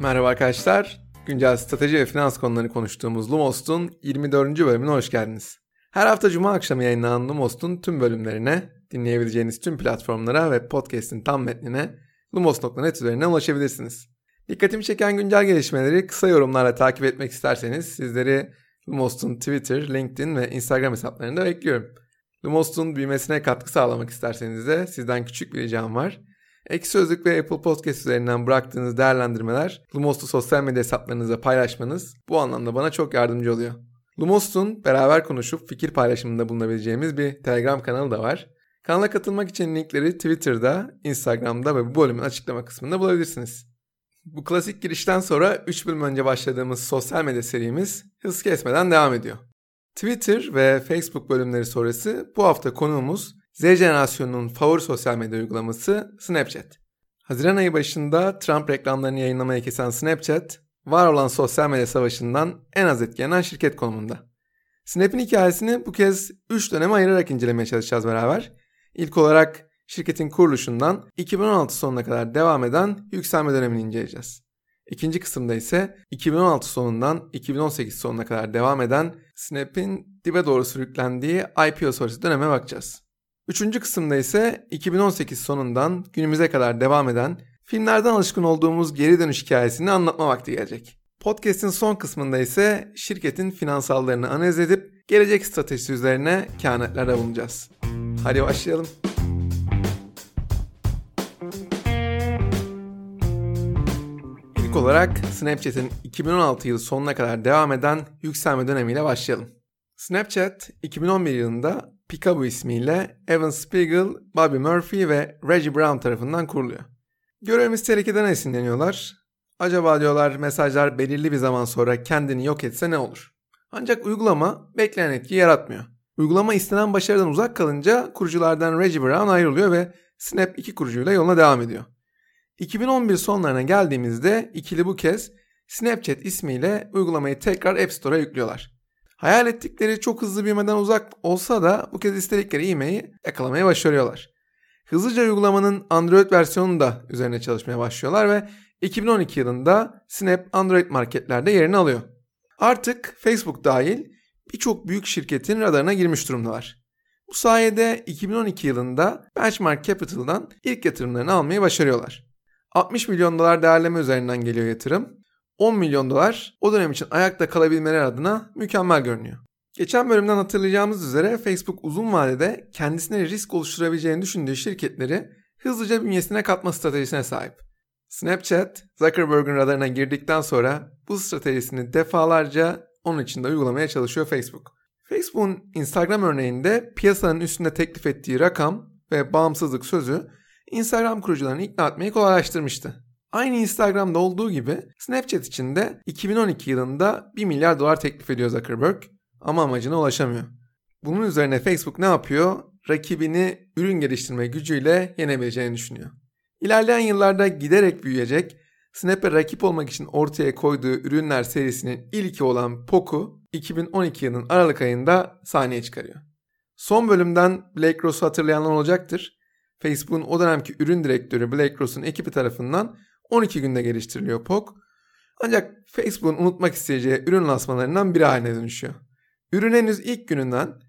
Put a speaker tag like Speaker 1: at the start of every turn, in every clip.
Speaker 1: Merhaba arkadaşlar. Güncel strateji ve finans konularını konuştuğumuz Lumos'un 24. bölümüne hoş geldiniz. Her hafta cuma akşamı yayınlanan Lumos'un tüm bölümlerine, dinleyebileceğiniz tüm platformlara ve podcast'in tam metnine lumos.net üzerinden ulaşabilirsiniz. Dikkatimi çeken güncel gelişmeleri kısa yorumlarla takip etmek isterseniz sizleri Lumos'un Twitter, LinkedIn ve Instagram hesaplarında bekliyorum. Lumos'un büyümesine katkı sağlamak isterseniz de sizden küçük bir ricam var. Ek Sözlük ve Apple Podcast üzerinden bıraktığınız değerlendirmeler Lumos'u sosyal medya hesaplarınızda paylaşmanız bu anlamda bana çok yardımcı oluyor. Lumos'un beraber konuşup fikir paylaşımında bulunabileceğimiz bir Telegram kanalı da var. Kanala katılmak için linkleri Twitter'da, Instagram'da ve bu bölümün açıklama kısmında bulabilirsiniz. Bu klasik girişten sonra 3 bölüm önce başladığımız sosyal medya serimiz hız kesmeden devam ediyor. Twitter ve Facebook bölümleri sonrası bu hafta konuğumuz Z jenerasyonunun favori sosyal medya uygulaması Snapchat. Haziran ayı başında Trump reklamlarını yayınlamaya kesen Snapchat, var olan sosyal medya savaşından en az etkilenen şirket konumunda. Snap'in hikayesini bu kez 3 döneme ayırarak incelemeye çalışacağız beraber. İlk olarak şirketin kuruluşundan 2016 sonuna kadar devam eden yükselme dönemini inceleyeceğiz. İkinci kısımda ise 2016 sonundan 2018 sonuna kadar devam eden Snap'in dibe doğru sürüklendiği IPO sonrası döneme bakacağız. Üçüncü kısımda ise 2018 sonundan günümüze kadar devam eden filmlerden alışkın olduğumuz geri dönüş hikayesini anlatma vakti gelecek. Podcast'in son kısmında ise şirketin finansallarını analiz edip gelecek stratejisi üzerine kehanetlerde bulunacağız. Hadi başlayalım. İlk olarak Snapchat'in 2016 yılı sonuna kadar devam eden yükselme dönemiyle başlayalım. Snapchat 2011 yılında Picabo ismiyle Evan Spiegel, Bobby Murphy ve Reggie Brown tarafından kuruluyor. Görevimiz tehlikeden esinleniyorlar. Acaba diyorlar mesajlar belirli bir zaman sonra kendini yok etse ne olur? Ancak uygulama beklenen etki yaratmıyor. Uygulama istenen başarıdan uzak kalınca kuruculardan Reggie Brown ayrılıyor ve Snap iki kurucuyla yoluna devam ediyor. 2011 sonlarına geldiğimizde ikili bu kez Snapchat ismiyle uygulamayı tekrar App Store'a yüklüyorlar. Hayal ettikleri çok hızlı büyümeden uzak olsa da bu kez istedikleri ivmeyi yakalamaya başarıyorlar. Hızlıca uygulamanın Android versiyonu da üzerine çalışmaya başlıyorlar ve 2012 yılında Snap Android marketlerde yerini alıyor. Artık Facebook dahil birçok büyük şirketin radarına girmiş durumdalar. Bu sayede 2012 yılında Benchmark Capital'dan ilk yatırımlarını almayı başarıyorlar. 60 milyon dolar değerleme üzerinden geliyor yatırım 10 milyon dolar o dönem için ayakta kalabilmeleri adına mükemmel görünüyor. Geçen bölümden hatırlayacağımız üzere Facebook uzun vadede kendisine risk oluşturabileceğini düşündüğü şirketleri hızlıca bünyesine katma stratejisine sahip. Snapchat, Zuckerberg'ün radarına girdikten sonra bu stratejisini defalarca onun için de uygulamaya çalışıyor Facebook. Facebook'un Instagram örneğinde piyasanın üstünde teklif ettiği rakam ve bağımsızlık sözü Instagram kurucularını ikna etmeyi kolaylaştırmıştı. Aynı Instagram'da olduğu gibi Snapchat için de 2012 yılında 1 milyar dolar teklif ediyor Zuckerberg ama amacına ulaşamıyor. Bunun üzerine Facebook ne yapıyor? Rakibini ürün geliştirme gücüyle yenebileceğini düşünüyor. İlerleyen yıllarda giderek büyüyecek, Snap'e rakip olmak için ortaya koyduğu ürünler serisinin ilki olan Poku 2012 yılının Aralık ayında sahneye çıkarıyor. Son bölümden Blake Ross'u hatırlayanlar olacaktır. Facebook'un o dönemki ürün direktörü Blake Ross'un ekibi tarafından 12 günde geliştiriliyor POC. Ancak Facebook'un unutmak isteyeceği ürün lansmanlarından biri haline dönüşüyor. Ürün henüz ilk gününden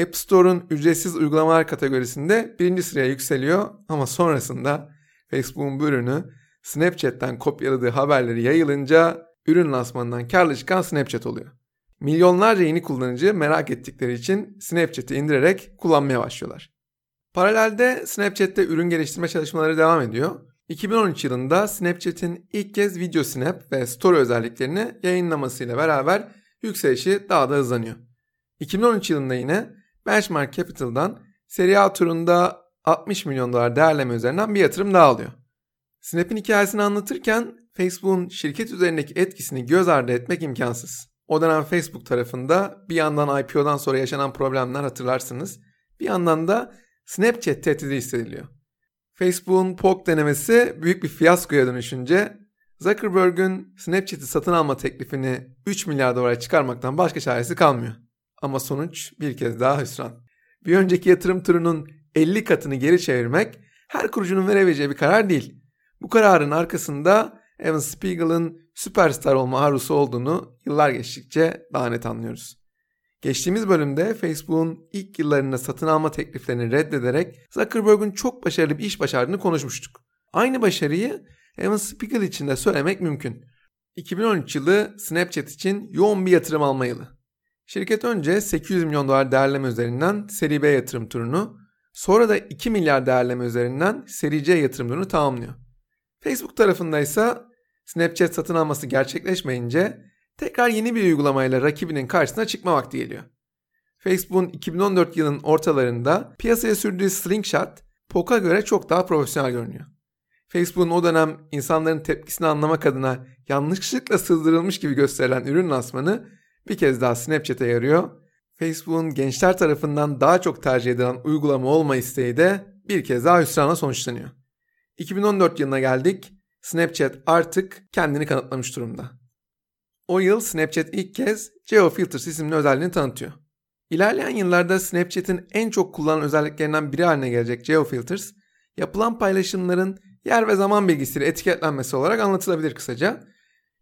Speaker 1: App Store'un ücretsiz uygulamalar kategorisinde birinci sıraya yükseliyor ama sonrasında Facebook'un bu ürünü Snapchat'ten kopyaladığı haberleri yayılınca ürün lansmanından karlı çıkan Snapchat oluyor. Milyonlarca yeni kullanıcı merak ettikleri için Snapchat'i indirerek kullanmaya başlıyorlar. Paralelde Snapchat'te ürün geliştirme çalışmaları devam ediyor 2013 yılında Snapchat'in ilk kez video snap ve story özelliklerini yayınlamasıyla beraber yükselişi daha da hızlanıyor. 2013 yılında yine Benchmark Capital'dan seri A turunda 60 milyon dolar değerleme üzerinden bir yatırım daha alıyor. Snap'in hikayesini anlatırken Facebook'un şirket üzerindeki etkisini göz ardı etmek imkansız. O dönem Facebook tarafında bir yandan IPO'dan sonra yaşanan problemler hatırlarsınız. Bir yandan da Snapchat tehdidi hissediliyor. Facebook'un POC denemesi büyük bir fiyaskoya dönüşünce Zuckerberg'ün Snapchat'i satın alma teklifini 3 milyar dolara çıkarmaktan başka çaresi kalmıyor. Ama sonuç bir kez daha hüsran. Bir önceki yatırım turunun 50 katını geri çevirmek her kurucunun verebileceği bir karar değil. Bu kararın arkasında Evan Spiegel'ın süperstar olma arzusu olduğunu yıllar geçtikçe daha net anlıyoruz. Geçtiğimiz bölümde Facebook'un ilk yıllarında satın alma tekliflerini reddederek Zuckerberg'ün çok başarılı bir iş başardığını konuşmuştuk. Aynı başarıyı Evan Spiegel için de söylemek mümkün. 2013 yılı Snapchat için yoğun bir yatırım alma yılı. Şirket önce 800 milyon dolar değerleme üzerinden seri B yatırım turunu, sonra da 2 milyar değerleme üzerinden seri C yatırım turunu tamamlıyor. Facebook tarafında ise Snapchat satın alması gerçekleşmeyince tekrar yeni bir uygulamayla rakibinin karşısına çıkma vakti geliyor. Facebook'un 2014 yılının ortalarında piyasaya sürdüğü Slingshot, POC'a göre çok daha profesyonel görünüyor. Facebook'un o dönem insanların tepkisini anlamak adına yanlışlıkla sızdırılmış gibi gösterilen ürün lansmanı bir kez daha Snapchat'e yarıyor. Facebook'un gençler tarafından daha çok tercih edilen uygulama olma isteği de bir kez daha hüsrana sonuçlanıyor. 2014 yılına geldik. Snapchat artık kendini kanıtlamış durumda. O yıl Snapchat ilk kez GeoFilters isimli özelliğini tanıtıyor. İlerleyen yıllarda Snapchat'in en çok kullanılan özelliklerinden biri haline gelecek GeoFilters, yapılan paylaşımların yer ve zaman bilgisiyle etiketlenmesi olarak anlatılabilir kısaca.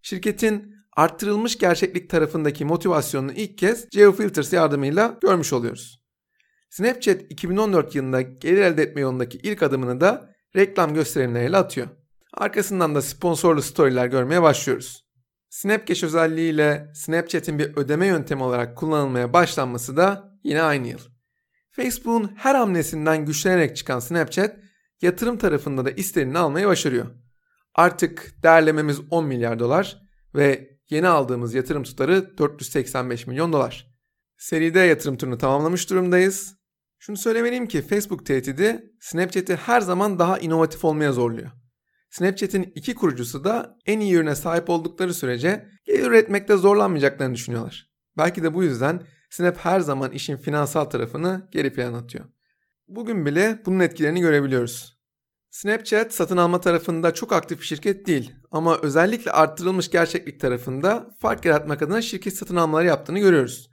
Speaker 1: Şirketin arttırılmış gerçeklik tarafındaki motivasyonunu ilk kez GeoFilters yardımıyla görmüş oluyoruz. Snapchat 2014 yılında gelir elde etme yolundaki ilk adımını da reklam gösterimleriyle atıyor. Arkasından da sponsorlu storyler görmeye başlıyoruz. Snapcash özelliğiyle Snapchat'in bir ödeme yöntemi olarak kullanılmaya başlanması da yine aynı yıl. Facebook'un her hamlesinden güçlenerek çıkan Snapchat yatırım tarafında da istenini almayı başarıyor. Artık değerlememiz 10 milyar dolar ve yeni aldığımız yatırım tutarı 485 milyon dolar. Seride yatırım turunu tamamlamış durumdayız. Şunu söylemeliyim ki Facebook tehdidi Snapchat'i her zaman daha inovatif olmaya zorluyor. Snapchat'in iki kurucusu da en iyi ürüne sahip oldukları sürece gelir üretmekte zorlanmayacaklarını düşünüyorlar. Belki de bu yüzden Snap her zaman işin finansal tarafını geri plan atıyor. Bugün bile bunun etkilerini görebiliyoruz. Snapchat satın alma tarafında çok aktif bir şirket değil ama özellikle arttırılmış gerçeklik tarafında fark yaratmak adına şirket satın almaları yaptığını görüyoruz.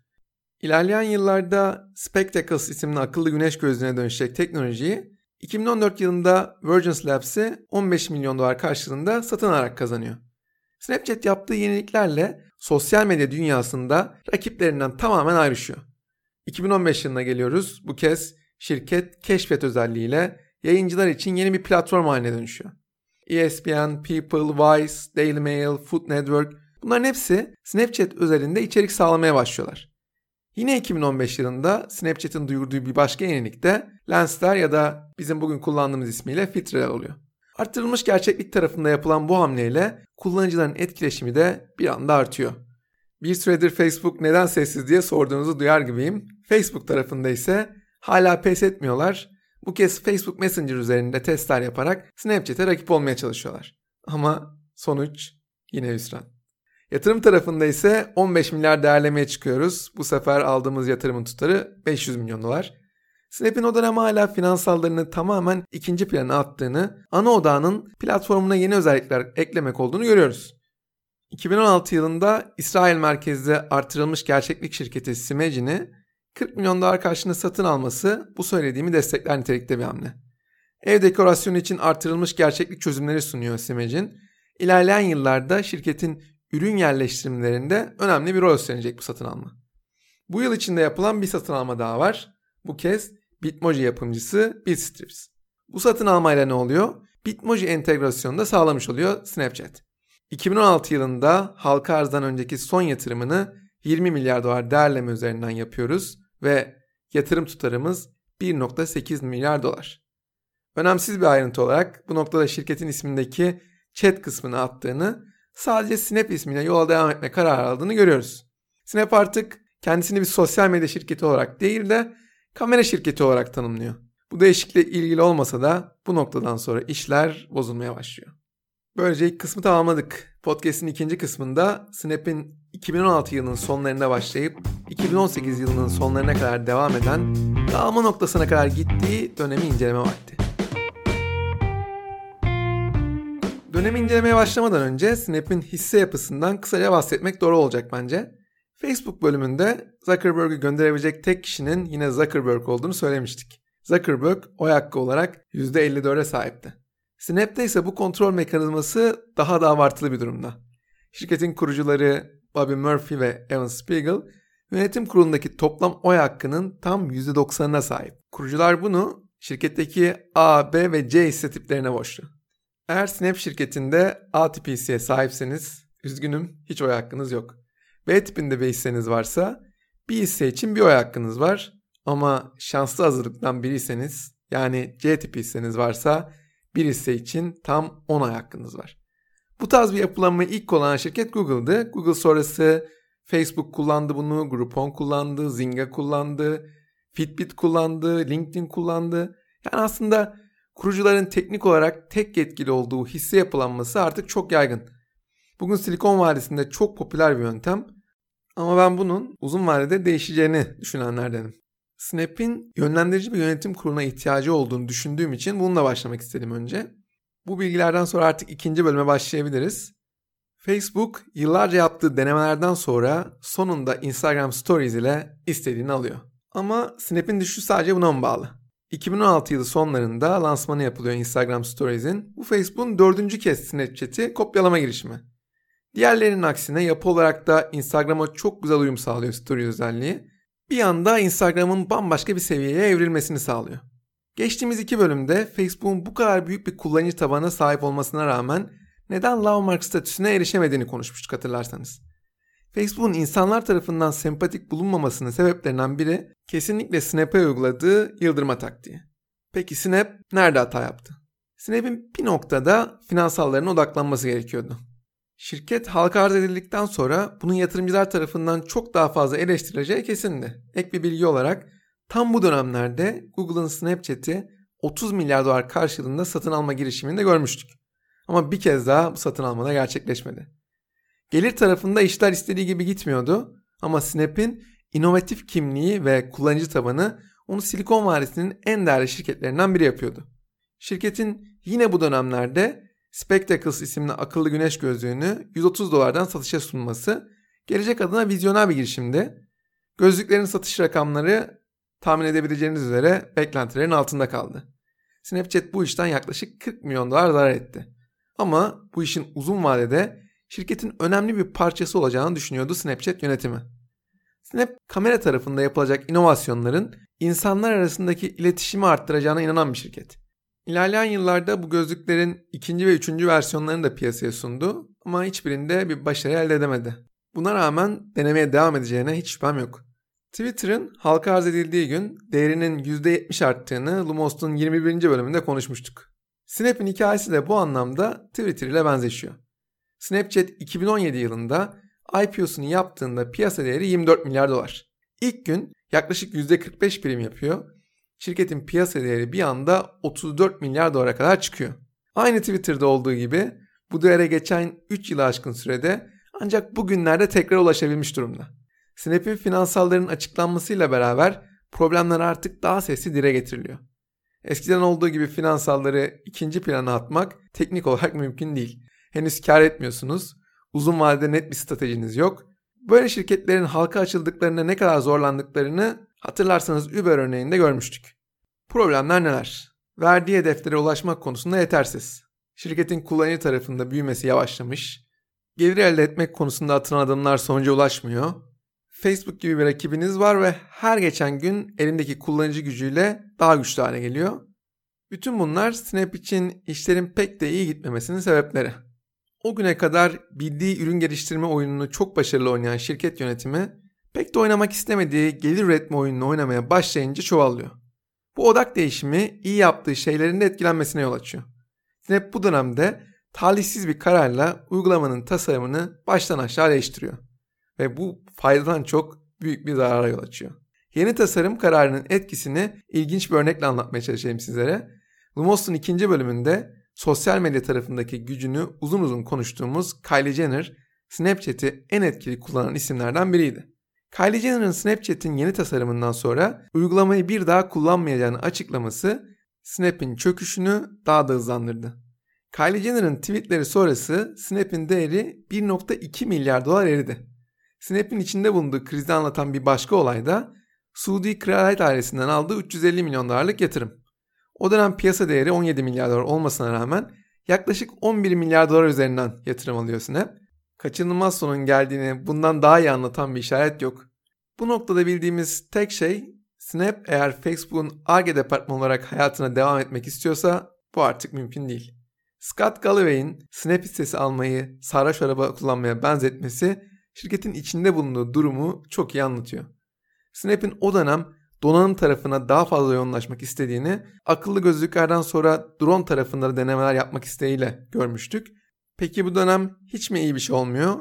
Speaker 1: İlerleyen yıllarda Spectacles isimli akıllı güneş gözlüğüne dönüşecek teknolojiyi 2014 yılında Virgin Labs'i 15 milyon dolar karşılığında satın alarak kazanıyor. Snapchat yaptığı yeniliklerle sosyal medya dünyasında rakiplerinden tamamen ayrışıyor. 2015 yılına geliyoruz. Bu kez şirket keşfet özelliğiyle yayıncılar için yeni bir platform haline dönüşüyor. ESPN, People, Vice, Daily Mail, Food Network bunların hepsi Snapchat özelinde içerik sağlamaya başlıyorlar. Yine 2015 yılında Snapchat'in duyurduğu bir başka yenilik de lensler ya da bizim bugün kullandığımız ismiyle filtreler oluyor. Arttırılmış gerçeklik tarafında yapılan bu hamleyle kullanıcıların etkileşimi de bir anda artıyor. Bir süredir Facebook neden sessiz diye sorduğunuzu duyar gibiyim. Facebook tarafında ise hala pes etmiyorlar. Bu kez Facebook Messenger üzerinde testler yaparak Snapchat'e rakip olmaya çalışıyorlar. Ama sonuç yine hüsran. Yatırım tarafında ise 15 milyar değerlemeye çıkıyoruz. Bu sefer aldığımız yatırımın tutarı 500 milyon dolar. Snap'in o dönem hala finansallarını tamamen ikinci plana attığını, ana odağının platformuna yeni özellikler eklemek olduğunu görüyoruz. 2016 yılında İsrail merkezli artırılmış gerçeklik şirketi Simagine'i 40 milyon dolar karşılığında satın alması bu söylediğimi destekler nitelikte bir hamle. Ev dekorasyonu için artırılmış gerçeklik çözümleri sunuyor Simagine. İlerleyen yıllarda şirketin ürün yerleştirmelerinde önemli bir rol üstlenecek bu satın alma. Bu yıl içinde yapılan bir satın alma daha var. Bu kez Bitmoji yapımcısı Bitstrips. Bu satın almayla ne oluyor? Bitmoji entegrasyonunu da sağlamış oluyor Snapchat. 2016 yılında halka arzdan önceki son yatırımını 20 milyar dolar değerleme üzerinden yapıyoruz ve yatırım tutarımız 1.8 milyar dolar. Önemsiz bir ayrıntı olarak bu noktada şirketin ismindeki chat kısmını attığını sadece Snap ismiyle yola devam etme kararı aldığını görüyoruz. Snap artık kendisini bir sosyal medya şirketi olarak değil de kamera şirketi olarak tanımlıyor. Bu değişiklikle ilgili olmasa da bu noktadan sonra işler bozulmaya başlıyor. Böylece ilk kısmı tamamladık. Podcast'in ikinci kısmında Snap'in 2016 yılının sonlarında başlayıp 2018 yılının sonlarına kadar devam eden dağılma noktasına kadar gittiği dönemi inceleme vakti. Dönemi incelemeye başlamadan önce Snap'in hisse yapısından kısaca bahsetmek doğru olacak bence. Facebook bölümünde Zuckerberg'ü gönderebilecek tek kişinin yine Zuckerberg olduğunu söylemiştik. Zuckerberg oy hakkı olarak %54'e sahipti. Snap'te ise bu kontrol mekanizması daha da abartılı bir durumda. Şirketin kurucuları Bobby Murphy ve Evan Spiegel yönetim kurulundaki toplam oy hakkının tam %90'ına sahip. Kurucular bunu şirketteki A, B ve C hisse tiplerine borçlu. Eğer Snap şirketinde A tipi hisseye sahipseniz üzgünüm hiç oy hakkınız yok. B tipinde bir hisseniz varsa bir hisse için bir oy hakkınız var. Ama şanslı hazırlıktan biriyseniz yani C tipi hisseniz varsa bir hisse için tam 10 ay hakkınız var. Bu tarz bir yapılanmayı ilk kullanan şirket Google'dı. Google sonrası Facebook kullandı bunu, Groupon kullandı, Zynga kullandı, Fitbit kullandı, LinkedIn kullandı. Yani aslında kurucuların teknik olarak tek yetkili olduğu hisse yapılanması artık çok yaygın. Bugün Silikon Vadisi'nde çok popüler bir yöntem ama ben bunun uzun vadede değişeceğini düşünenlerdenim. Snap'in yönlendirici bir yönetim kuruluna ihtiyacı olduğunu düşündüğüm için bununla başlamak istedim önce. Bu bilgilerden sonra artık ikinci bölüme başlayabiliriz. Facebook yıllarca yaptığı denemelerden sonra sonunda Instagram Stories ile istediğini alıyor. Ama Snap'in düşüşü sadece buna mı bağlı? 2016 yılı sonlarında lansmanı yapılıyor Instagram Stories'in. Bu Facebook'un dördüncü kez Snapchat'i kopyalama girişimi. Diğerlerinin aksine yapı olarak da Instagram'a çok güzel uyum sağlıyor Stories özelliği. Bir anda Instagram'ın bambaşka bir seviyeye evrilmesini sağlıyor. Geçtiğimiz iki bölümde Facebook'un bu kadar büyük bir kullanıcı tabanına sahip olmasına rağmen neden Lovemark statüsüne erişemediğini konuşmuştuk hatırlarsanız. Facebook'un insanlar tarafından sempatik bulunmamasının sebeplerinden biri kesinlikle Snap'e uyguladığı yıldırma taktiği. Peki Snap nerede hata yaptı? Snap'in bir noktada finansallarına odaklanması gerekiyordu. Şirket halka arz edildikten sonra bunun yatırımcılar tarafından çok daha fazla eleştirileceği kesindi. Ek bir bilgi olarak tam bu dönemlerde Google'ın Snapchat'i 30 milyar dolar karşılığında satın alma girişimini de görmüştük. Ama bir kez daha bu satın alma da gerçekleşmedi. Gelir tarafında işler istediği gibi gitmiyordu ama Snap'in inovatif kimliği ve kullanıcı tabanı onu Silikon Vadisi'nin en değerli şirketlerinden biri yapıyordu. Şirketin yine bu dönemlerde Spectacles isimli akıllı güneş gözlüğünü 130 dolardan satışa sunması gelecek adına vizyoner bir girişimdi. Gözlüklerin satış rakamları tahmin edebileceğiniz üzere beklentilerin altında kaldı. Snapchat bu işten yaklaşık 40 milyon dolar zarar etti. Ama bu işin uzun vadede şirketin önemli bir parçası olacağını düşünüyordu Snapchat yönetimi. Snap kamera tarafında yapılacak inovasyonların insanlar arasındaki iletişimi arttıracağına inanan bir şirket. İlerleyen yıllarda bu gözlüklerin ikinci ve üçüncü versiyonlarını da piyasaya sundu ama hiçbirinde bir başarı elde edemedi. Buna rağmen denemeye devam edeceğine hiç şüphem yok. Twitter'ın halka arz edildiği gün değerinin %70 arttığını Lumos'un 21. bölümünde konuşmuştuk. Snap'in hikayesi de bu anlamda Twitter ile benzeşiyor. Snapchat 2017 yılında IPO'sunu yaptığında piyasa değeri 24 milyar dolar. İlk gün yaklaşık %45 prim yapıyor şirketin piyasa değeri bir anda 34 milyar dolara kadar çıkıyor. Aynı Twitter'da olduğu gibi bu değere geçen 3 yılı aşkın sürede ancak bugünlerde tekrar ulaşabilmiş durumda. Snap'in finansallarının açıklanmasıyla beraber problemler artık daha sesli dile getiriliyor. Eskiden olduğu gibi finansalları ikinci plana atmak teknik olarak mümkün değil. Henüz kar etmiyorsunuz, uzun vadede net bir stratejiniz yok. Böyle şirketlerin halka açıldıklarında ne kadar zorlandıklarını Hatırlarsanız Uber örneğinde görmüştük. Problemler neler? Verdiği hedeflere ulaşmak konusunda yetersiz. Şirketin kullanıcı tarafında büyümesi yavaşlamış. Gelir elde etmek konusunda atılan adımlar sonuca ulaşmıyor. Facebook gibi bir rakibiniz var ve her geçen gün elindeki kullanıcı gücüyle daha güçlü hale geliyor. Bütün bunlar Snap için işlerin pek de iyi gitmemesinin sebepleri. O güne kadar bildiği ürün geliştirme oyununu çok başarılı oynayan şirket yönetimi pek de oynamak istemediği gelir üretme oyununu oynamaya başlayınca çuvallıyor. Bu odak değişimi iyi yaptığı şeylerin de etkilenmesine yol açıyor. Snap bu dönemde talihsiz bir kararla uygulamanın tasarımını baştan aşağı değiştiriyor. Ve bu faydadan çok büyük bir zarara yol açıyor. Yeni tasarım kararının etkisini ilginç bir örnekle anlatmaya çalışayım sizlere. Lumos'un ikinci bölümünde sosyal medya tarafındaki gücünü uzun uzun konuştuğumuz Kylie Jenner, Snapchat'i en etkili kullanan isimlerden biriydi. Kylie Jenner'ın Snapchat'in yeni tasarımından sonra uygulamayı bir daha kullanmayacağını açıklaması Snap'in çöküşünü daha da hızlandırdı. Kylie Jenner'ın tweetleri sonrası Snap'in değeri 1.2 milyar dolar eridi. Snap'in içinde bulunduğu krizi anlatan bir başka olay da Suudi kraliyet ailesinden aldığı 350 milyon dolarlık yatırım. O dönem piyasa değeri 17 milyar dolar olmasına rağmen yaklaşık 11 milyar dolar üzerinden yatırım alıyor Snap. Kaçınılmaz sonun geldiğini bundan daha iyi anlatan bir işaret yok. Bu noktada bildiğimiz tek şey Snap eğer Facebook'un ARGE departmanı olarak hayatına devam etmek istiyorsa bu artık mümkün değil. Scott Galloway'in Snap hissesi almayı sarhoş araba kullanmaya benzetmesi şirketin içinde bulunduğu durumu çok iyi anlatıyor. Snap'in o dönem donanım tarafına daha fazla yoğunlaşmak istediğini akıllı gözlüklerden sonra drone tarafında da denemeler yapmak isteğiyle görmüştük. Peki bu dönem hiç mi iyi bir şey olmuyor?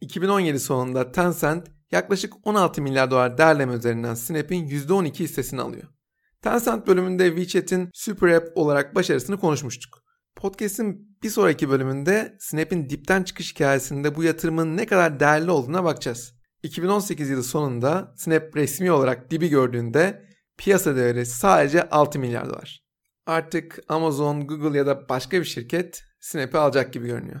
Speaker 1: 2017 sonunda Tencent yaklaşık 16 milyar dolar değerleme üzerinden Snap'in %12 hissesini alıyor. Tencent bölümünde WeChat'in Super App olarak başarısını konuşmuştuk. Podcast'in bir sonraki bölümünde Snap'in dipten çıkış hikayesinde bu yatırımın ne kadar değerli olduğuna bakacağız. 2018 yılı sonunda Snap resmi olarak dibi gördüğünde piyasa değeri sadece 6 milyar dolar. Artık Amazon, Google ya da başka bir şirket Snap'i alacak gibi görünüyor.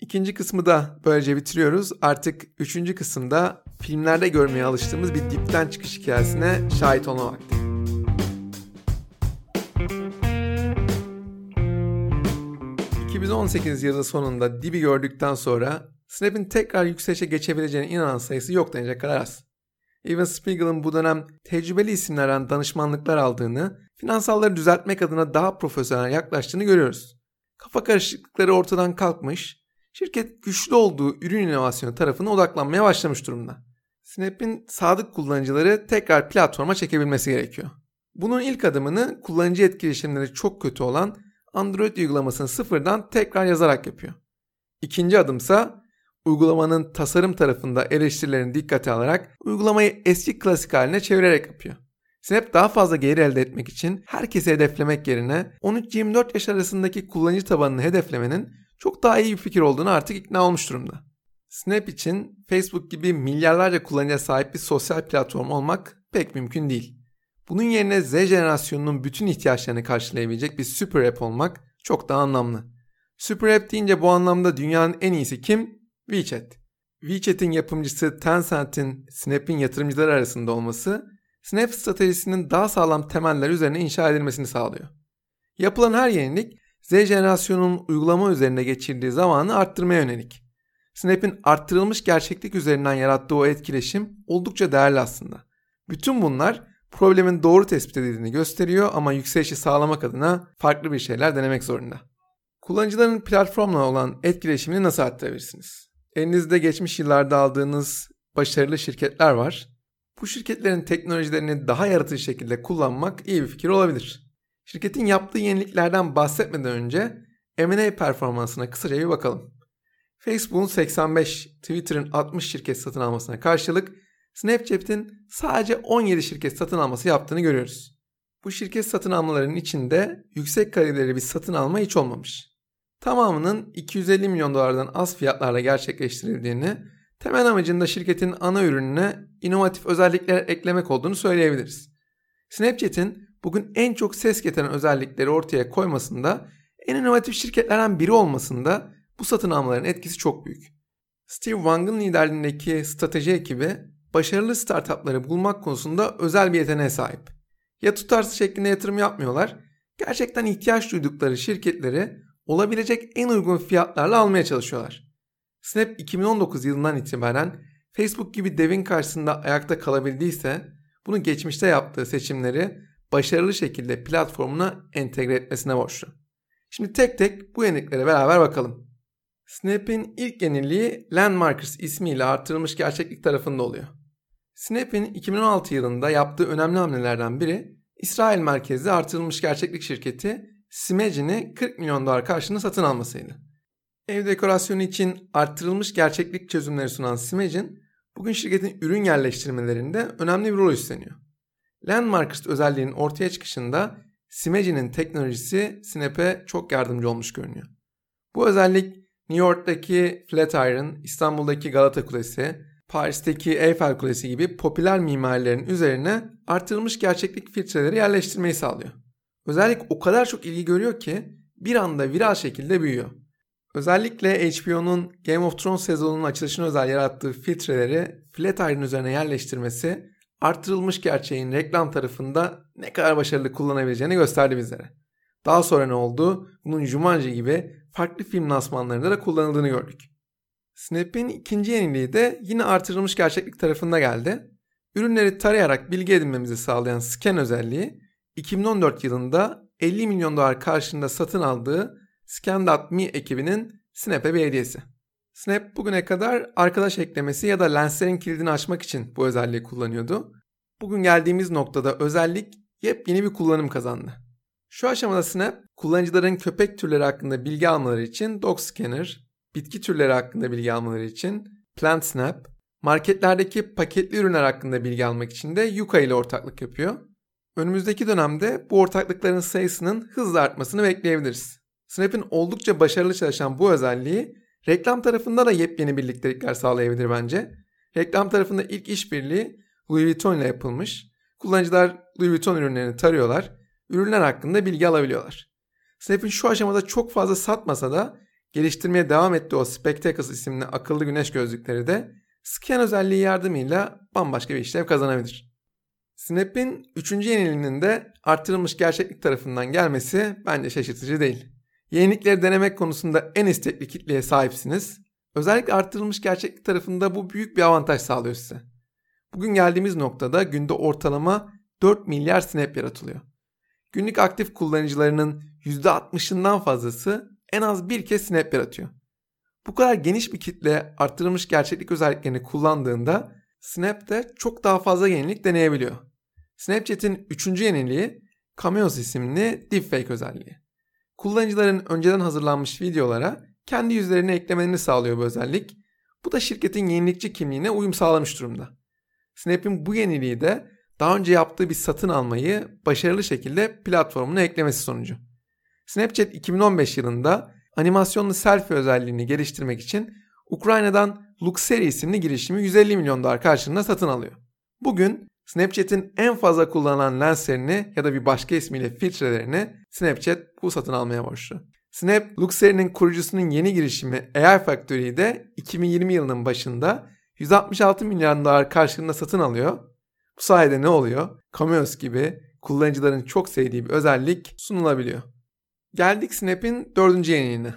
Speaker 1: İkinci kısmı da böylece bitiriyoruz. Artık üçüncü kısımda filmlerde görmeye alıştığımız bir dipten çıkış hikayesine şahit olma vakti. 2018 yılı sonunda dibi gördükten sonra Snap'in tekrar yükselişe geçebileceğine inanan sayısı yok denecek kadar az. Evan Spiegel'ın bu dönem tecrübeli isimlerden danışmanlıklar aldığını, finansalları düzeltmek adına daha profesyonel yaklaştığını görüyoruz. Kafa karışıklıkları ortadan kalkmış, şirket güçlü olduğu ürün inovasyonu tarafına odaklanmaya başlamış durumda. Snap'in sadık kullanıcıları tekrar platforma çekebilmesi gerekiyor. Bunun ilk adımını kullanıcı etkileşimleri çok kötü olan Android uygulamasını sıfırdan tekrar yazarak yapıyor. İkinci adımsa uygulamanın tasarım tarafında eleştirilerini dikkate alarak uygulamayı eski klasik haline çevirerek yapıyor. Snap daha fazla gelir elde etmek için herkesi hedeflemek yerine 13-24 yaş arasındaki kullanıcı tabanını hedeflemenin çok daha iyi bir fikir olduğunu artık ikna olmuş durumda. Snap için Facebook gibi milyarlarca kullanıcıya sahip bir sosyal platform olmak pek mümkün değil. Bunun yerine Z jenerasyonunun bütün ihtiyaçlarını karşılayabilecek bir super app olmak çok daha anlamlı. Super app deyince bu anlamda dünyanın en iyisi kim? WeChat. WeChat'in yapımcısı Tencent'in Snap'in yatırımcılar arasında olması, Snap stratejisinin daha sağlam temeller üzerine inşa edilmesini sağlıyor. Yapılan her yenilik Z jenerasyonunun uygulama üzerine geçirdiği zamanı arttırmaya yönelik. Snap'in arttırılmış gerçeklik üzerinden yarattığı o etkileşim oldukça değerli aslında. Bütün bunlar problemin doğru tespit edildiğini gösteriyor ama yükselişi sağlamak adına farklı bir şeyler denemek zorunda. Kullanıcıların platformla olan etkileşimini nasıl arttırabilirsiniz? Elinizde geçmiş yıllarda aldığınız başarılı şirketler var. Bu şirketlerin teknolojilerini daha yaratıcı şekilde kullanmak iyi bir fikir olabilir. Şirketin yaptığı yeniliklerden bahsetmeden önce M&A performansına kısaca bir bakalım. Facebook'un 85, Twitter'ın 60 şirket satın almasına karşılık Snapchat'in sadece 17 şirket satın alması yaptığını görüyoruz. Bu şirket satın almalarının içinde yüksek kalibreli bir satın alma hiç olmamış. Tamamının 250 milyon dolardan az fiyatlarla gerçekleştirildiğini, temel amacında şirketin ana ürününe inovatif özellikler eklemek olduğunu söyleyebiliriz. Snapchat'in bugün en çok ses getiren özellikleri ortaya koymasında, en inovatif şirketlerden biri olmasında bu satın almaların etkisi çok büyük. Steve Wang'ın liderliğindeki strateji ekibi başarılı startupları bulmak konusunda özel bir yeteneğe sahip. Ya tutarsız şeklinde yatırım yapmıyorlar, gerçekten ihtiyaç duydukları şirketleri olabilecek en uygun fiyatlarla almaya çalışıyorlar. Snap 2019 yılından itibaren Facebook gibi devin karşısında ayakta kalabildiyse bunu geçmişte yaptığı seçimleri başarılı şekilde platformuna entegre etmesine borçlu. Şimdi tek tek bu yeniliklere beraber bakalım. Snap'in ilk yeniliği Landmarkers ismiyle artırılmış gerçeklik tarafında oluyor. Snap'in 2016 yılında yaptığı önemli hamlelerden biri İsrail merkezli artırılmış gerçeklik şirketi Simagine'i 40 milyon dolar karşılığında satın almasıydı. Ev dekorasyonu için arttırılmış gerçeklik çözümleri sunan Simagine, bugün şirketin ürün yerleştirmelerinde önemli bir rol üstleniyor. Landmarkers özelliğinin ortaya çıkışında Simagine'in teknolojisi Snap'e çok yardımcı olmuş görünüyor. Bu özellik New York'taki Flatiron, İstanbul'daki Galata Kulesi, Paris'teki Eiffel Kulesi gibi popüler mimarilerin üzerine artırılmış gerçeklik filtreleri yerleştirmeyi sağlıyor. Özellik o kadar çok ilgi görüyor ki bir anda viral şekilde büyüyor. Özellikle HBO'nun Game of Thrones sezonunun açılışına özel yarattığı filtreleri Flatiron üzerine yerleştirmesi artırılmış gerçeğin reklam tarafında ne kadar başarılı kullanabileceğini gösterdi bizlere. Daha sonra ne oldu? Bunun Jumanji gibi farklı film lansmanlarında da kullanıldığını gördük. Snap'in ikinci yeniliği de yine artırılmış gerçeklik tarafında geldi. Ürünleri tarayarak bilgi edinmemizi sağlayan scan özelliği 2014 yılında 50 milyon dolar karşılığında satın aldığı Scan.me ekibinin Snap'e bir hediyesi. Snap bugüne kadar arkadaş eklemesi ya da lenslerin kilidini açmak için bu özelliği kullanıyordu. Bugün geldiğimiz noktada özellik yepyeni bir kullanım kazandı. Şu aşamada Snap, kullanıcıların köpek türleri hakkında bilgi almaları için Dog Scanner, bitki türleri hakkında bilgi almaları için Plant Snap, marketlerdeki paketli ürünler hakkında bilgi almak için de Yuka ile ortaklık yapıyor. Önümüzdeki dönemde bu ortaklıkların sayısının hızla artmasını bekleyebiliriz. Snap'in oldukça başarılı çalışan bu özelliği reklam tarafında da yepyeni birliktelikler sağlayabilir bence. Reklam tarafında ilk işbirliği Louis Vuitton ile yapılmış. Kullanıcılar Louis Vuitton ürünlerini tarıyorlar. Ürünler hakkında bilgi alabiliyorlar. Snap'in şu aşamada çok fazla satmasa da geliştirmeye devam ettiği o Spectacles isimli akıllı güneş gözlükleri de scan özelliği yardımıyla bambaşka bir işlev kazanabilir. Snap'in 3. yeniliğinin de artırılmış gerçeklik tarafından gelmesi bence şaşırtıcı değil. Yenilikleri denemek konusunda en istekli kitleye sahipsiniz. Özellikle artırılmış gerçeklik tarafında bu büyük bir avantaj sağlıyor size. Bugün geldiğimiz noktada günde ortalama 4 milyar snap yaratılıyor. Günlük aktif kullanıcılarının %60'ından fazlası en az bir kez snap yaratıyor. Bu kadar geniş bir kitle arttırılmış gerçeklik özelliklerini kullandığında Snap de çok daha fazla yenilik deneyebiliyor. Snapchat'in üçüncü yeniliği Cameos isimli deepfake özelliği. Kullanıcıların önceden hazırlanmış videolara kendi yüzlerini eklemelerini sağlıyor bu özellik. Bu da şirketin yenilikçi kimliğine uyum sağlamış durumda. Snap'in bu yeniliği de daha önce yaptığı bir satın almayı başarılı şekilde platformuna eklemesi sonucu. Snapchat 2015 yılında animasyonlu selfie özelliğini geliştirmek için Ukrayna'dan Luxeri isimli girişimi 150 milyon dolar karşılığında satın alıyor. Bugün Snapchat'in en fazla kullanılan lenslerini ya da bir başka ismiyle filtrelerini Snapchat bu satın almaya borçlu. Snap, Luxeri'nin kurucusunun yeni girişimi AI Factory'yi de 2020 yılının başında 166 milyon dolar karşılığında satın alıyor. Bu sayede ne oluyor? Cameos gibi kullanıcıların çok sevdiği bir özellik sunulabiliyor. Geldik Snap'in dördüncü yeniliğine.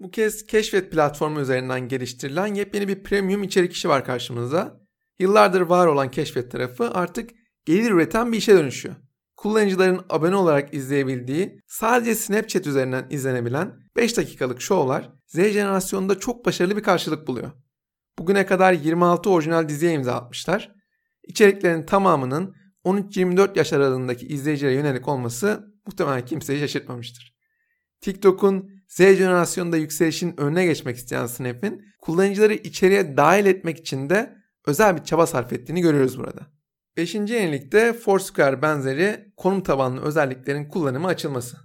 Speaker 1: Bu kez Keşfet platformu üzerinden geliştirilen yepyeni bir premium içerik işi var karşımızda. Yıllardır var olan Keşfet tarafı artık gelir üreten bir işe dönüşüyor. Kullanıcıların abone olarak izleyebildiği, sadece Snapchat üzerinden izlenebilen 5 dakikalık şovlar Z jenerasyonunda çok başarılı bir karşılık buluyor. Bugüne kadar 26 orijinal diziye imza atmışlar. İçeriklerin tamamının 13-24 yaş aralığındaki izleyicilere yönelik olması muhtemelen kimseyi şaşırtmamıştır. TikTok'un Z jenerasyonunda yükselişin önüne geçmek isteyen Snap'in kullanıcıları içeriye dahil etmek için de özel bir çaba sarf ettiğini görüyoruz burada. Beşinci yenilikte Foursquare benzeri konum tabanlı özelliklerin kullanımı açılması.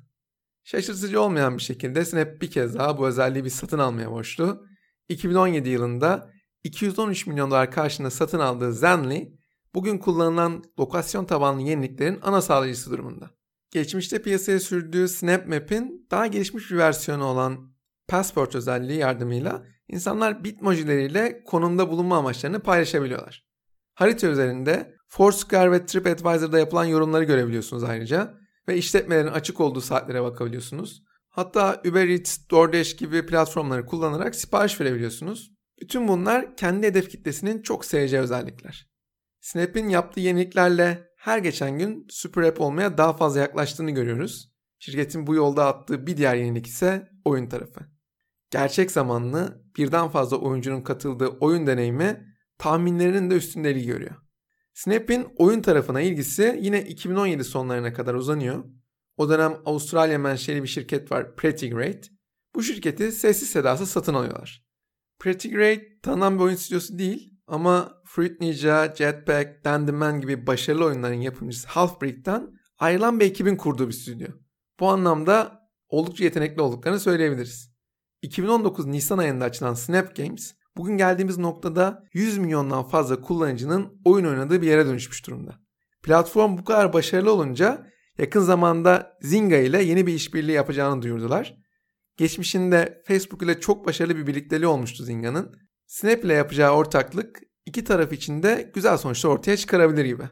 Speaker 1: Şaşırtıcı olmayan bir şekilde Snap bir kez daha bu özelliği bir satın almaya borçlu. 2017 yılında 213 milyon dolar karşılığında satın aldığı Zenly, bugün kullanılan lokasyon tabanlı yeniliklerin ana sağlayıcısı durumunda. Geçmişte piyasaya sürdüğü SnapMap'in daha gelişmiş bir versiyonu olan Passport özelliği yardımıyla insanlar bitmojileriyle konumda bulunma amaçlarını paylaşabiliyorlar. Harita üzerinde Foursquare ve TripAdvisor'da yapılan yorumları görebiliyorsunuz ayrıca ve işletmelerin açık olduğu saatlere bakabiliyorsunuz. Hatta Uber Eats, DoorDash gibi platformları kullanarak sipariş verebiliyorsunuz. Bütün bunlar kendi hedef kitlesinin çok seveceği özellikler. Snap'in yaptığı yeniliklerle her geçen gün Super App olmaya daha fazla yaklaştığını görüyoruz. Şirketin bu yolda attığı bir diğer yenilik ise oyun tarafı. Gerçek zamanlı birden fazla oyuncunun katıldığı oyun deneyimi tahminlerinin de üstünde görüyor. Snap'in oyun tarafına ilgisi yine 2017 sonlarına kadar uzanıyor. O dönem Avustralya menşeli bir şirket var Pretty Great. Bu şirketi sessiz sedasız satın alıyorlar. Pretty Great tanınan bir oyun stüdyosu değil ama Fruit Ninja, Jetpack, Dandyman gibi başarılı oyunların yapımcısı Halfbreed'den ayrılan bir ekibin kurduğu bir stüdyo. Bu anlamda oldukça yetenekli olduklarını söyleyebiliriz. 2019 Nisan ayında açılan Snap Games, bugün geldiğimiz noktada 100 milyondan fazla kullanıcının oyun oynadığı bir yere dönüşmüş durumda. Platform bu kadar başarılı olunca yakın zamanda Zynga ile yeni bir işbirliği yapacağını duyurdular. Geçmişinde Facebook ile çok başarılı bir birlikteliği olmuştu Zynga'nın Snap ile yapacağı ortaklık iki taraf için de güzel sonuçlar ortaya çıkarabilir gibi.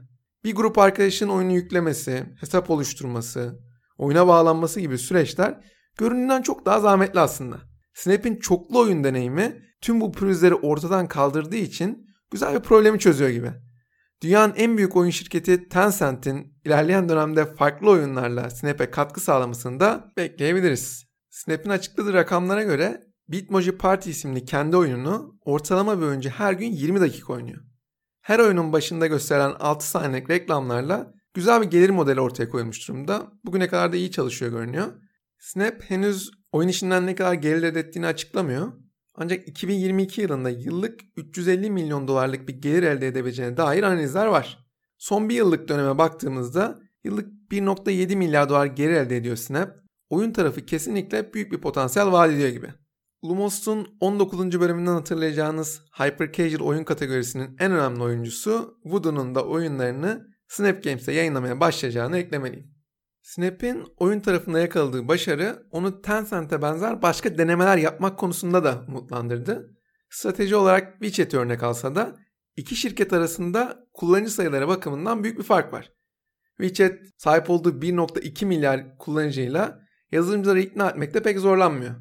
Speaker 1: Bir grup arkadaşın oyunu yüklemesi, hesap oluşturması, oyuna bağlanması gibi süreçler göründüğünden çok daha zahmetli aslında. Snap'in çoklu oyun deneyimi tüm bu pürüzleri ortadan kaldırdığı için güzel bir problemi çözüyor gibi. Dünyanın en büyük oyun şirketi Tencent'in ilerleyen dönemde farklı oyunlarla Snap'e katkı sağlamasını da bekleyebiliriz. Snap'in açıkladığı rakamlara göre Bitmoji Party isimli kendi oyununu ortalama bir oyuncu her gün 20 dakika oynuyor. Her oyunun başında gösterilen 6 saniyelik reklamlarla güzel bir gelir modeli ortaya koymuş durumda. Bugüne kadar da iyi çalışıyor görünüyor. Snap henüz oyun işinden ne kadar gelir elde ettiğini açıklamıyor. Ancak 2022 yılında yıllık 350 milyon dolarlık bir gelir elde edebileceğine dair analizler var. Son bir yıllık döneme baktığımızda yıllık 1.7 milyar dolar gelir elde ediyor Snap. Oyun tarafı kesinlikle büyük bir potansiyel vaat ediyor gibi. Lumos'un 19. bölümünden hatırlayacağınız Hyper Casual oyun kategorisinin en önemli oyuncusu Voodoo'nun da oyunlarını Snap Games'te yayınlamaya başlayacağını eklemeliyim. Snap'in oyun tarafında yakaladığı başarı onu Tencent'e benzer başka denemeler yapmak konusunda da umutlandırdı. Strateji olarak WeChat'i örnek alsa da iki şirket arasında kullanıcı sayıları bakımından büyük bir fark var. WeChat sahip olduğu 1.2 milyar kullanıcıyla yazılımcıları ikna etmekte pek zorlanmıyor.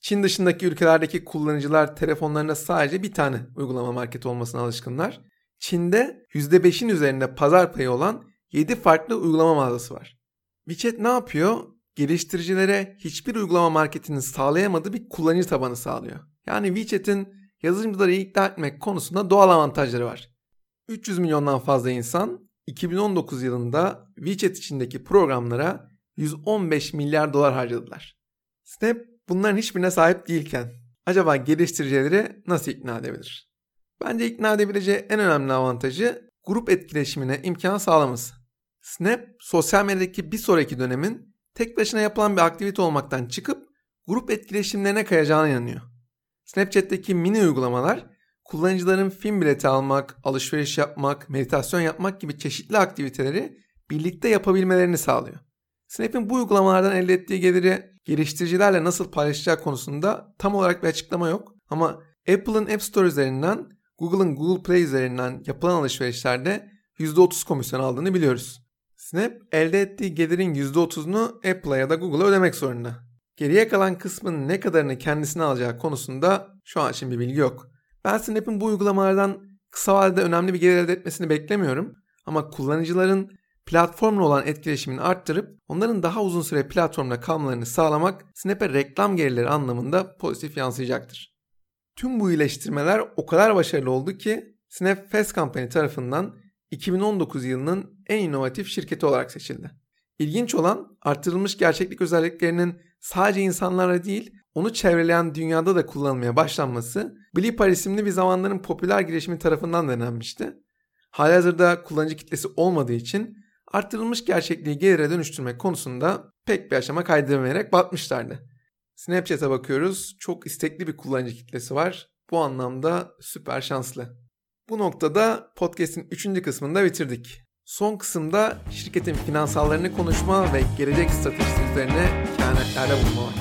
Speaker 1: Çin dışındaki ülkelerdeki kullanıcılar telefonlarında sadece bir tane uygulama marketi olmasına alışkınlar. Çin'de %5'in üzerinde pazar payı olan 7 farklı uygulama mağazası var. WeChat ne yapıyor? Geliştiricilere hiçbir uygulama marketinin sağlayamadığı bir kullanıcı tabanı sağlıyor. Yani WeChat'in yazılımcıları ikna etmek konusunda doğal avantajları var. 300 milyondan fazla insan 2019 yılında WeChat içindeki programlara 115 milyar dolar harcadılar. Snap bunların hiçbirine sahip değilken acaba geliştiricileri nasıl ikna edebilir? Bence ikna edebileceği en önemli avantajı grup etkileşimine imkan sağlaması. Snap sosyal medyadaki bir sonraki dönemin tek başına yapılan bir aktivite olmaktan çıkıp grup etkileşimlerine kayacağına inanıyor. Snapchat'teki mini uygulamalar kullanıcıların film bileti almak, alışveriş yapmak, meditasyon yapmak gibi çeşitli aktiviteleri birlikte yapabilmelerini sağlıyor. Snap'in bu uygulamalardan elde ettiği geliri geliştiricilerle nasıl paylaşacağı konusunda tam olarak bir açıklama yok. Ama Apple'ın App Store üzerinden, Google'ın Google Play üzerinden yapılan alışverişlerde %30 komisyon aldığını biliyoruz. Snap elde ettiği gelirin %30'unu Apple'a ya da Google'a ödemek zorunda. Geriye kalan kısmın ne kadarını kendisine alacağı konusunda şu an için bir bilgi yok. Ben Snap'in bu uygulamalardan kısa vadede önemli bir gelir elde etmesini beklemiyorum. Ama kullanıcıların platformla olan etkileşimini arttırıp onların daha uzun süre platformda kalmalarını sağlamak Snap'e reklam gelirleri anlamında pozitif yansıyacaktır. Tüm bu iyileştirmeler o kadar başarılı oldu ki Snap Fast Company tarafından 2019 yılının en inovatif şirketi olarak seçildi. İlginç olan artırılmış gerçeklik özelliklerinin sadece insanlara değil onu çevreleyen dünyada da kullanılmaya başlanması Bleeper isimli bir zamanların popüler girişimi tarafından denenmişti. Halihazırda kullanıcı kitlesi olmadığı için artırılmış gerçekliği gelire dönüştürmek konusunda pek bir aşama kaydırmayarak batmışlardı. Snapchat'e bakıyoruz. Çok istekli bir kullanıcı kitlesi var. Bu anlamda süper şanslı. Bu noktada podcast'in 3. kısmını da bitirdik. Son kısımda şirketin finansallarını konuşma ve gelecek stratejisi üzerine kehanetlerde bulunma vakti.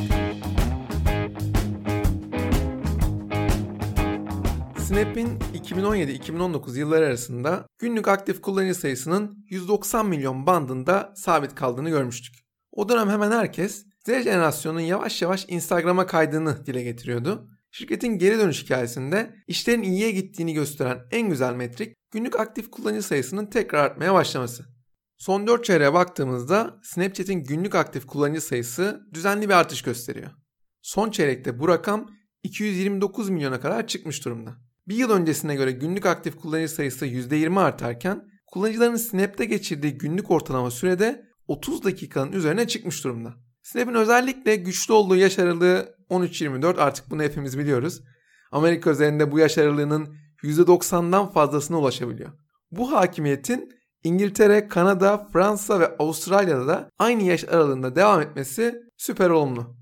Speaker 1: Snap'in 2017-2019 yılları arasında günlük aktif kullanıcı sayısının 190 milyon bandında sabit kaldığını görmüştük. O dönem hemen herkes Z jenerasyonunun yavaş yavaş Instagram'a kaydığını dile getiriyordu. Şirketin geri dönüş hikayesinde işlerin iyiye gittiğini gösteren en güzel metrik günlük aktif kullanıcı sayısının tekrar artmaya başlaması. Son 4 çeyreğe baktığımızda Snapchat'in günlük aktif kullanıcı sayısı düzenli bir artış gösteriyor. Son çeyrekte bu rakam 229 milyona kadar çıkmış durumda. Bir yıl öncesine göre günlük aktif kullanıcı sayısı %20 artarken kullanıcıların Snap'te geçirdiği günlük ortalama sürede 30 dakikanın üzerine çıkmış durumda. Snap'in özellikle güçlü olduğu yaş aralığı 13-24 artık bunu hepimiz biliyoruz. Amerika üzerinde bu yaş aralığının %90'dan fazlasına ulaşabiliyor. Bu hakimiyetin İngiltere, Kanada, Fransa ve Avustralya'da da aynı yaş aralığında devam etmesi süper olumlu.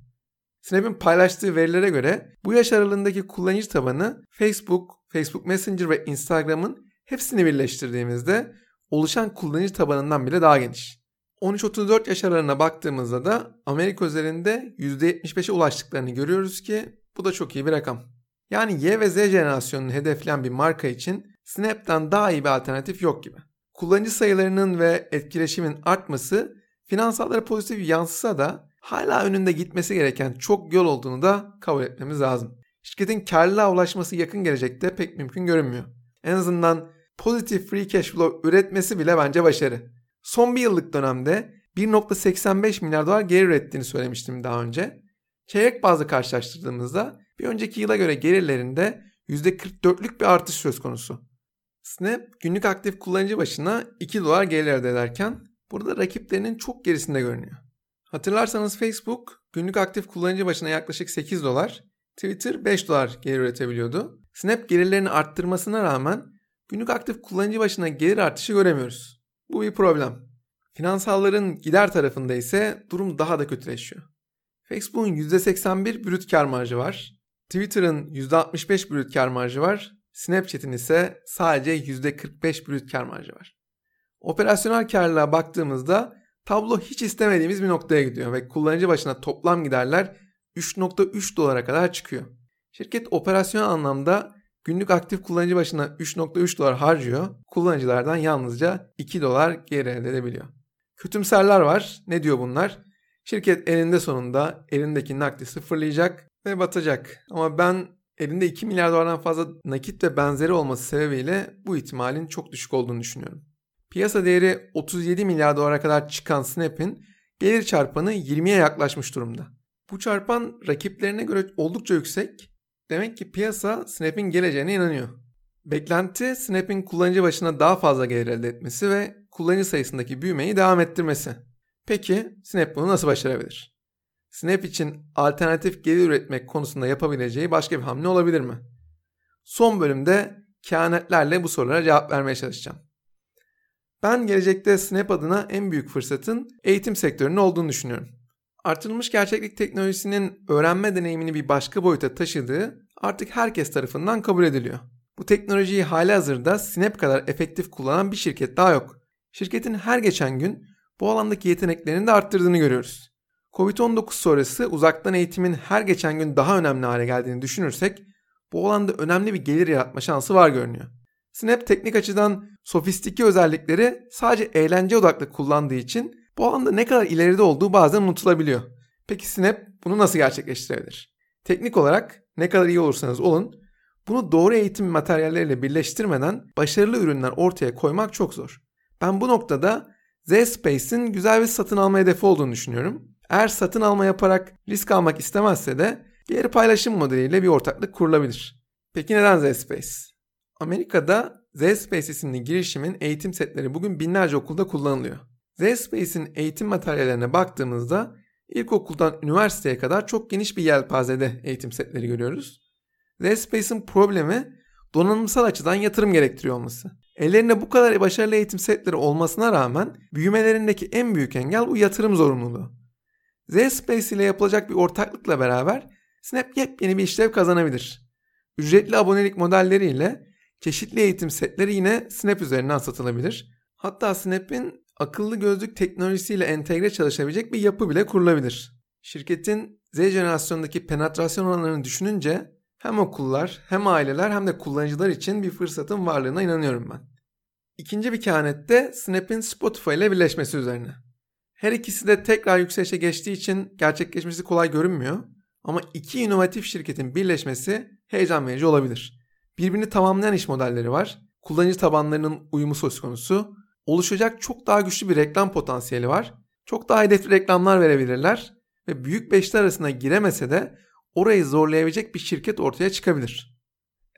Speaker 1: Snap'in paylaştığı verilere göre bu yaş aralığındaki kullanıcı tabanı Facebook, Facebook Messenger ve Instagram'ın hepsini birleştirdiğimizde oluşan kullanıcı tabanından bile daha geniş. 13-34 yaş aralığına baktığımızda da Amerika üzerinde %75'e ulaştıklarını görüyoruz ki bu da çok iyi bir rakam. Yani Y ve Z jenerasyonunu hedefleyen bir marka için Snap'ten daha iyi bir alternatif yok gibi. Kullanıcı sayılarının ve etkileşimin artması finansallara pozitif yansısa da hala önünde gitmesi gereken çok yol olduğunu da kabul etmemiz lazım. Şirketin karlılığa ulaşması yakın gelecekte pek mümkün görünmüyor. En azından pozitif free cash flow üretmesi bile bence başarı. Son bir yıllık dönemde 1.85 milyar dolar gelir ürettiğini söylemiştim daha önce. Çeyrek bazlı karşılaştırdığımızda bir önceki yıla göre gelirlerinde %44'lük bir artış söz konusu. Snap günlük aktif kullanıcı başına 2 dolar gelir elde ederken burada rakiplerinin çok gerisinde görünüyor. Hatırlarsanız Facebook günlük aktif kullanıcı başına yaklaşık 8 dolar, Twitter 5 dolar gelir üretebiliyordu. Snap gelirlerini arttırmasına rağmen günlük aktif kullanıcı başına gelir artışı göremiyoruz. Bu bir problem. Finansalların gider tarafında ise durum daha da kötüleşiyor. Facebook'un %81 brüt kar marjı var. Twitter'ın %65 brüt kar marjı var. Snapchat'in ise sadece %45 brüt kar marjı var. Operasyonel karlılığa baktığımızda tablo hiç istemediğimiz bir noktaya gidiyor ve kullanıcı başına toplam giderler 3.3 dolara kadar çıkıyor. Şirket operasyonel anlamda günlük aktif kullanıcı başına 3.3 dolar harcıyor. Kullanıcılardan yalnızca 2 dolar geri elde edebiliyor. Kötümserler var. Ne diyor bunlar? Şirket elinde sonunda elindeki nakdi sıfırlayacak ve batacak. Ama ben elinde 2 milyar dolardan fazla nakit ve benzeri olması sebebiyle bu ihtimalin çok düşük olduğunu düşünüyorum. Piyasa değeri 37 milyar dolara kadar çıkan Snap'in gelir çarpanı 20'ye yaklaşmış durumda. Bu çarpan rakiplerine göre oldukça yüksek. Demek ki piyasa Snap'in geleceğine inanıyor. Beklenti Snap'in kullanıcı başına daha fazla gelir elde etmesi ve kullanıcı sayısındaki büyümeyi devam ettirmesi. Peki Snap bunu nasıl başarabilir? Snap için alternatif gelir üretmek konusunda yapabileceği başka bir hamle olabilir mi? Son bölümde kehanetlerle bu sorulara cevap vermeye çalışacağım. Ben gelecekte Snap adına en büyük fırsatın eğitim sektörünün olduğunu düşünüyorum. Artırılmış gerçeklik teknolojisinin öğrenme deneyimini bir başka boyuta taşıdığı artık herkes tarafından kabul ediliyor. Bu teknolojiyi hali hazırda Snap kadar efektif kullanan bir şirket daha yok. Şirketin her geçen gün bu alandaki yeteneklerini de arttırdığını görüyoruz. Covid-19 sonrası uzaktan eğitimin her geçen gün daha önemli hale geldiğini düşünürsek bu alanda önemli bir gelir yaratma şansı var görünüyor. Snap teknik açıdan sofistike özellikleri sadece eğlence odaklı kullandığı için bu alanda ne kadar ileride olduğu bazen unutulabiliyor. Peki Snap bunu nasıl gerçekleştirebilir? Teknik olarak ne kadar iyi olursanız olun bunu doğru eğitim materyalleriyle birleştirmeden başarılı ürünler ortaya koymak çok zor. Ben bu noktada Zspace'in güzel bir satın alma hedefi olduğunu düşünüyorum. Eğer satın alma yaparak risk almak istemezse de geri paylaşım modeliyle bir ortaklık kurulabilir. Peki neden Zspace? Amerika'da Zspace isimli girişimin eğitim setleri bugün binlerce okulda kullanılıyor. Zspace'in eğitim materyallerine baktığımızda ilkokuldan üniversiteye kadar çok geniş bir yelpazede eğitim setleri görüyoruz. Zspace'in problemi donanımsal açıdan yatırım gerektiriyor olması. Ellerinde bu kadar başarılı eğitim setleri olmasına rağmen büyümelerindeki en büyük engel bu yatırım zorunluluğu. Zspace ile yapılacak bir ortaklıkla beraber Snap yepyeni bir işlev kazanabilir. Ücretli abonelik modelleriyle çeşitli eğitim setleri yine Snap üzerinden satılabilir. Hatta Snap'in akıllı gözlük teknolojisiyle entegre çalışabilecek bir yapı bile kurulabilir. Şirketin Z jenerasyondaki penetrasyon oranlarını düşününce hem okullar hem aileler hem de kullanıcılar için bir fırsatın varlığına inanıyorum ben. İkinci bir kehanette Snap'in Spotify ile birleşmesi üzerine. Her ikisi de tekrar yükselişe geçtiği için gerçekleşmesi kolay görünmüyor ama iki inovatif şirketin birleşmesi heyecan verici olabilir. Birbirini tamamlayan iş modelleri var, kullanıcı tabanlarının uyumu söz konusu, oluşacak çok daha güçlü bir reklam potansiyeli var, çok daha hedefli reklamlar verebilirler ve büyük beşler arasına giremese de orayı zorlayabilecek bir şirket ortaya çıkabilir.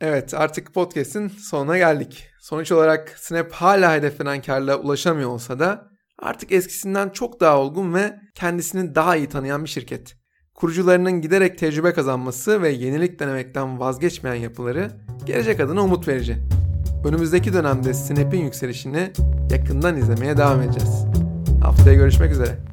Speaker 1: Evet artık podcast'in sonuna geldik. Sonuç olarak Snap hala hedeflenen karla ulaşamıyor olsa da artık eskisinden çok daha olgun ve kendisini daha iyi tanıyan bir şirket. Kurucularının giderek tecrübe kazanması ve yenilik denemekten vazgeçmeyen yapıları gelecek adına umut verici. Önümüzdeki dönemde Snap'in yükselişini yakından izlemeye devam edeceğiz. Haftaya görüşmek üzere.